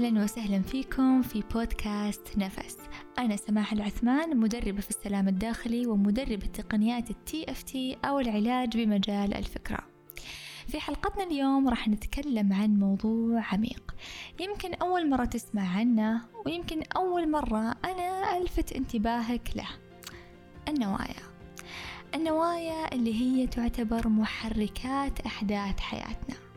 أهلا وسهلا فيكم في بودكاست نفس. أنا سماح العثمان مدربة في السلام الداخلي ومدربة تقنيات التي اف تي أو العلاج بمجال الفكرة. في حلقتنا اليوم راح نتكلم عن موضوع عميق. يمكن أول مرة تسمع عنه ويمكن أول مرة أنا ألفت انتباهك له. النوايا. النوايا اللي هي تعتبر محركات أحداث حياتنا.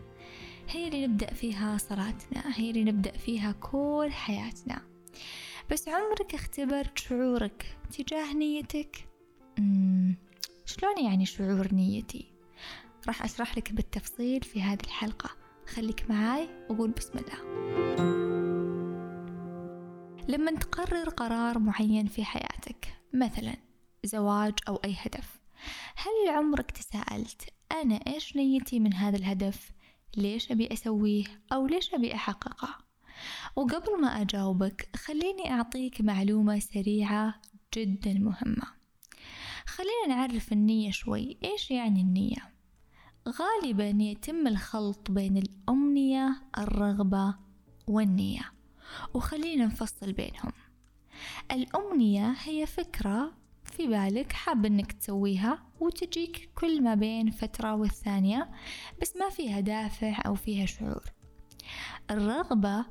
هي اللي نبدأ فيها صلاتنا هي اللي نبدأ فيها كل حياتنا بس عمرك اختبرت شعورك تجاه نيتك؟ شلون يعني شعور نيتي؟ راح أشرح لك بالتفصيل في هذه الحلقة خليك معاي وقول بسم الله لما تقرر قرار معين في حياتك مثلا زواج أو أي هدف هل عمرك تساءلت أنا إيش نيتي من هذا الهدف؟ ليش أبي أسويه أو ليش أبي أحققه؟ وقبل ما أجاوبك خليني أعطيك معلومة سريعة جدا مهمة. خلينا نعرف النية شوي. إيش يعني النية؟ غالبا يتم الخلط بين الأمنية الرغبة والنية. وخلينا نفصل بينهم. الأمنية هي فكرة في بالك حاب إنك تسويها وتجيك كل ما بين فترة والثانية بس ما فيها دافع أو فيها شعور. الرغبة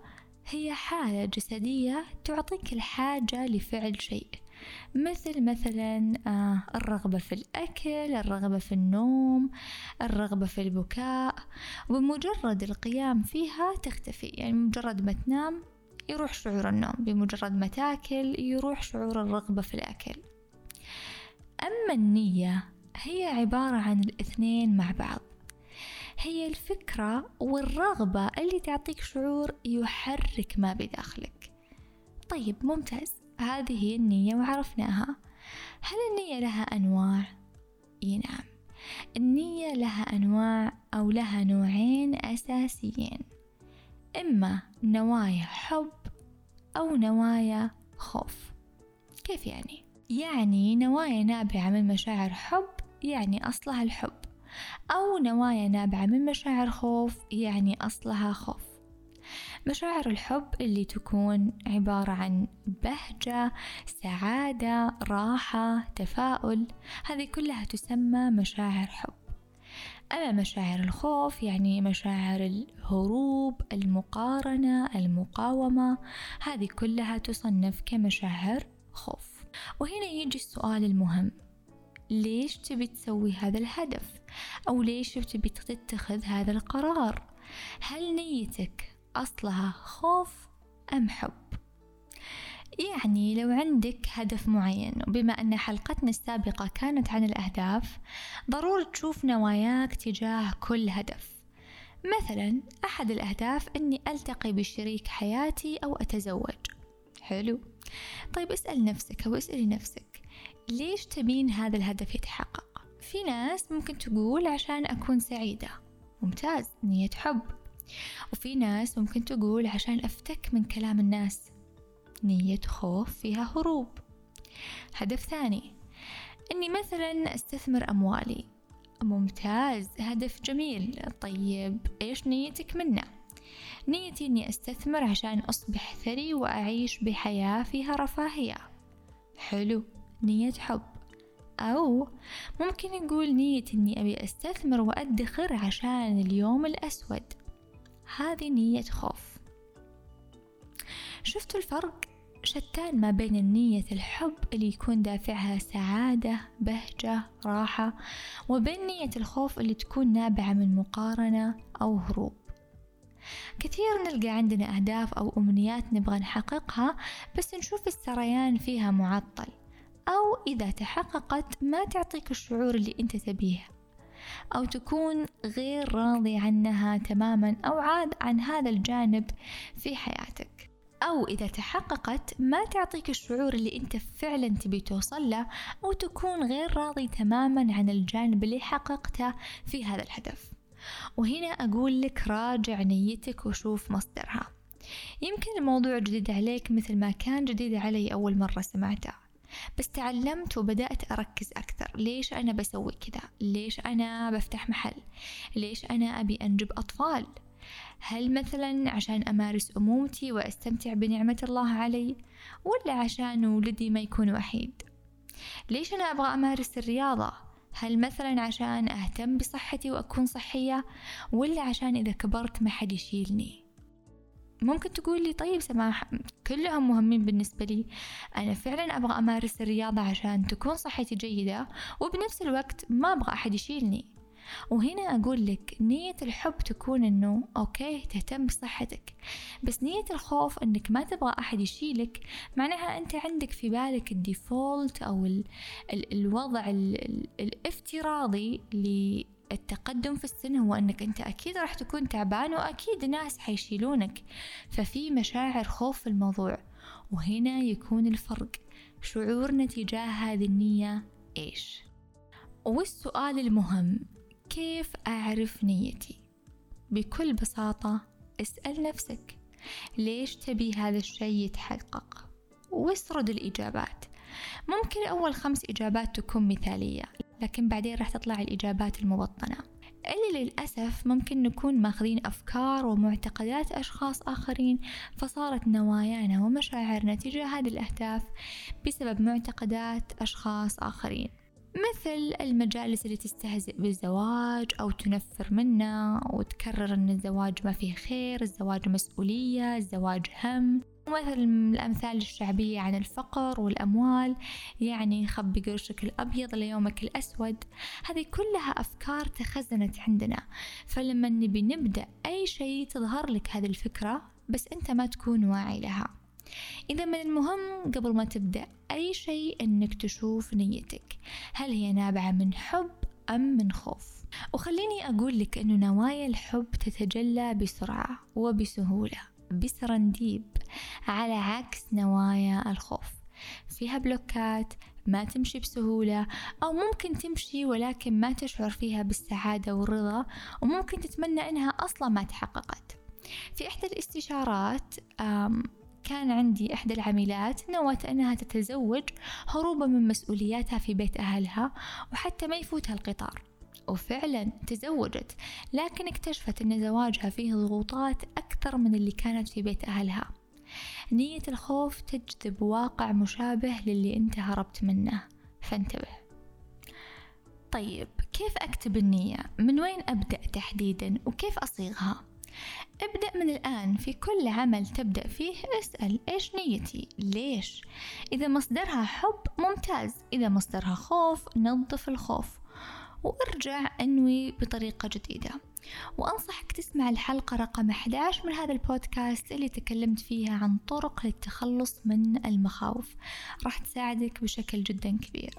هي حالة جسدية تعطيك الحاجة لفعل شيء مثل مثلا آه، الرغبة في الأكل الرغبة في النوم الرغبة في البكاء. وبمجرد القيام فيها تختفي يعني مجرد ما تنام يروح شعور النوم بمجرد ما تاكل يروح شعور الرغبة في الأكل. أما النية هي عبارة عن الاثنين مع بعض. هي الفكرة والرغبة اللي تعطيك شعور يحرك ما بداخلك. طيب ممتاز. هذه هي النية وعرفناها. هل النية لها أنواع؟ نعم. النية لها أنواع أو لها نوعين أساسيين. إما نوايا حب أو نوايا خوف. كيف يعني؟ يعني نوايا نابعة من مشاعر حب يعني أصلها الحب أو نوايا نابعة من مشاعر خوف يعني أصلها خوف. مشاعر الحب اللي تكون عبارة عن بهجة سعادة راحة تفاؤل هذه كلها تسمى مشاعر حب. أما مشاعر الخوف يعني مشاعر الهروب المقارنة المقاومة هذه كلها تصنف كمشاعر خوف. وهنا يجي السؤال المهم. ليش تبي تسوي هذا الهدف؟ أو ليش تبي تتخذ هذا القرار؟ هل نيتك أصلها خوف أم حب؟ يعني لو عندك هدف معين وبما أن حلقتنا السابقة كانت عن الأهداف ضروري تشوف نواياك تجاه كل هدف. مثلا أحد الأهداف أني ألتقي بشريك حياتي أو أتزوج. حلو. طيب اسأل نفسك أو اسألي نفسك ليش تبين هذا الهدف يتحقق؟ في ناس ممكن تقول عشان أكون سعيدة. ممتاز نية حب. وفي ناس ممكن تقول عشان أفتك من كلام الناس. نية خوف فيها هروب. هدف ثاني إني مثلا أستثمر أموالي. ممتاز هدف جميل. طيب إيش نيتك منه؟ نيتي إني أستثمر عشان أصبح ثري وأعيش بحياة فيها رفاهية. حلو. نية حب. أو ممكن نقول نيتي إني أبي أستثمر وأدخر عشان اليوم الأسود. هذه نية خوف. شفتوا الفرق؟ شتان ما بين النية الحب اللي يكون دافعها سعادة بهجة راحة وبين نية الخوف اللي تكون نابعة من مقارنة أو هروب. كثير نلقى عندنا أهداف أو أمنيات نبغى نحققها بس نشوف السريان فيها معطل أو إذا تحققت ما تعطيك الشعور اللي أنت تبيه أو تكون غير راضي عنها تماما أو عاد عن هذا الجانب في حياتك. أو إذا تحققت ما تعطيك الشعور اللي أنت فعلا تبي توصل له أو تكون غير راضي تماما عن الجانب اللي حققته في هذا الهدف. وهنا أقول لك راجع نيتك وشوف مصدرها. يمكن الموضوع جديد عليك مثل ما كان جديد علي أول مرة سمعته بس تعلمت وبدأت أركز أكثر. ليش أنا بسوي كذا؟ ليش أنا بفتح محل؟ ليش أنا أبي أنجب أطفال؟ هل مثلا عشان أمارس أمومتي وأستمتع بنعمة الله علي ولا عشان ولدي ما يكون وحيد ليش أنا أبغى أمارس الرياضة؟ هل مثلا عشان أهتم بصحتي وأكون صحية ولا عشان إذا كبرت ما حد يشيلني؟ ممكن تقول لي طيب سماح كلهم مهمين بالنسبة لي. أنا فعلا أبغى أمارس الرياضة عشان تكون صحتي جيدة وبنفس الوقت ما أبغى أحد يشيلني. وهنا أقول لك نية الحب تكون إنه okay تهتم بصحتك. بس نية الخوف إنك ما تبغى أحد يشيلك معناها أنت عندك في بالك ال default أو ال ال الوضع ال ال الافتراضي التقدم في السن هو أنك أنت أكيد راح تكون تعبان وأكيد ناس حيشيلونك. ففي مشاعر خوف في الموضوع وهنا يكون الفرق. شعورنا تجاه هذه النية إيش؟ والسؤال المهم كيف أعرف نيتي؟ بكل بساطة اسأل نفسك. ليش تبي هذا الشيء يتحقق؟ واسرد الإجابات. ممكن أول خمس إجابات تكون مثالية لكن بعدين راح تطلع الإجابات المبطنة. اللي للأسف ممكن نكون ماخذين أفكار ومعتقدات أشخاص آخرين فصارت نوايانا ومشاعرنا تجاه هذه الأهداف بسبب معتقدات أشخاص آخرين. مثل المجالس اللي تستهزئ بالزواج أو تنفر منه وتكرر أن الزواج ما فيه خير الزواج مسؤولية الزواج هم. مثل الأمثال الشعبية عن الفقر والأموال يعني خبي قرشك الأبيض ليومك الأسود. هذه كلها أفكار تخزنت عندنا. فلما نبي نبدأ أي شيء تظهر لك هذه الفكرة بس أنت ما تكون واعي لها. إذا من المهم قبل ما تبدأ أي شيء أنك تشوف نيتك. هل هي نابعة من حب أم من خوف؟ وخليني أقول لك أنه نوايا الحب تتجلى بسرعة وبسهولة بسرنديب على عكس نوايا الخوف. فيها بلوكات ما تمشي بسهولة أو ممكن تمشي ولكن ما تشعر فيها بالسعادة والرضا وممكن تتمنى إنها أصلا ما تحققت. في إحدى الاستشارات كان عندي إحدى العميلات نوت أنها تتزوج هروبا من مسؤولياتها في بيت أهلها وحتى ما يفوتها القطار وفعلا تزوجت لكن اكتشفت أن زواجها فيه ضغوطات أكثر من اللي كانت في بيت أهلها نية الخوف تجذب واقع مشابه للي أنت هربت منه فانتبه طيب كيف أكتب النية؟ من وين أبدأ تحديدا؟ وكيف أصيغها؟ ابدأ من الآن. في كل عمل تبدأ فيه اسأل إيش نيتي؟ ليش؟ إذا مصدرها حب ممتاز. إذا مصدرها خوف نظف الخوف. وأرجع أنوي بطريقة جديدة. وأنصحك تسمع الحلقة رقم 11 من هذا البودكاست اللي تكلمت فيها عن طرق للتخلص من المخاوف. راح تساعدك بشكل جدا كبير.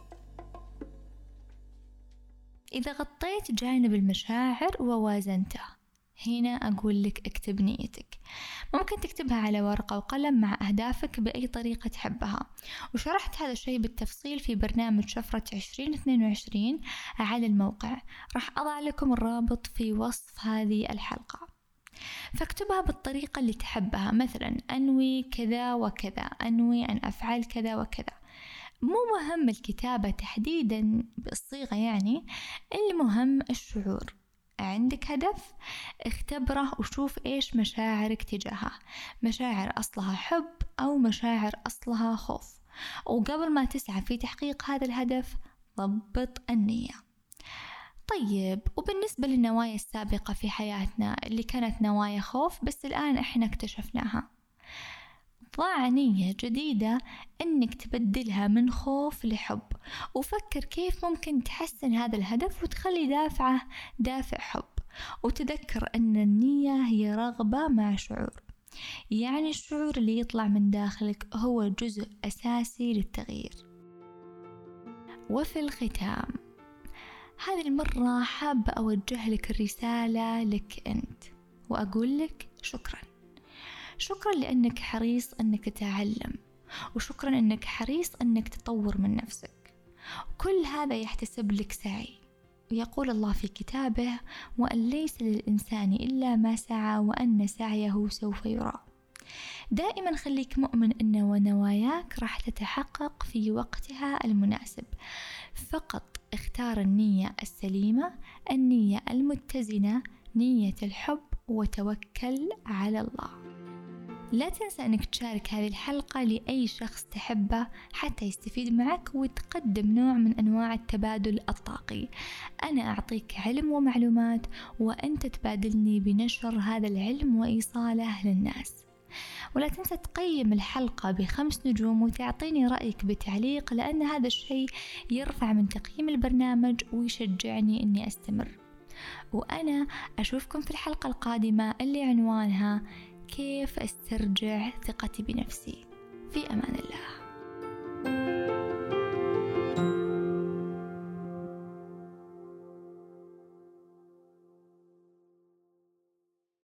إذا غطيت جانب المشاعر ووازنته هنا أقول لك اكتب نيتك. ممكن تكتبها على ورقة وقلم مع أهدافك بأي طريقة تحبها. وشرحت هذا الشيء بالتفصيل في برنامج شفرة عشرين اثنين وعشرين على الموقع. راح أضع لكم الرابط في وصف هذه الحلقة. فاكتبها بالطريقة اللي تحبها. مثلا أنوي كذا وكذا أنوي أن أفعل كذا وكذا. مو مهم الكتابة تحديدا بالصيغة يعني المهم الشعور. عندك هدف اختبره وشوف إيش مشاعرك تجاهه. مشاعر أصلها حب أو مشاعر أصلها خوف. وقبل ما تسعى في تحقيق هذا الهدف ضبط النية. طيب وبالنسبة للنوايا السابقة في حياتنا اللي كانت نوايا خوف بس الآن إحنا اكتشفناها. ضع نية جديدة إنك تبدلها من خوف لحب. وفكر كيف ممكن تحسن هذا الهدف وتخلي دافعه دافع حب. وتذكر أن النية هي رغبة مع شعور. يعني الشعور اللي يطلع من داخلك هو جزء أساسي للتغيير. وفي الختام هذه المرة حابة أوجه لك الرسالة لك أنت. وأقول لك شكراً. شكرا لأنك حريص أنك تتعلم وشكرا أنك حريص أنك تطور من نفسك. كل هذا يحتسب لك سعي ويقول الله في كتابه وأن ليس للإنسان إلا ما سعى وأن سعيه سوف يرى. دائما خليك مؤمن أن ونواياك راح تتحقق في وقتها المناسب. فقط اختار النية السليمة النية المتزنة نية الحب وتوكل على الله. لا تنسى أنك تشارك هذه الحلقة لأي شخص تحبه حتى يستفيد معك وتقدم نوع من أنواع التبادل الطاقي. أنا أعطيك علم ومعلومات وأنت تبادلني بنشر هذا العلم وإيصاله للناس. ولا تنسى تقيم الحلقة بخمس نجوم وتعطيني رأيك بتعليق لأن هذا الشيء يرفع من تقييم البرنامج ويشجعني أني أستمر. وأنا أشوفكم في الحلقة القادمة اللي عنوانها كيف أسترجع ثقتي بنفسي؟ في أمان الله.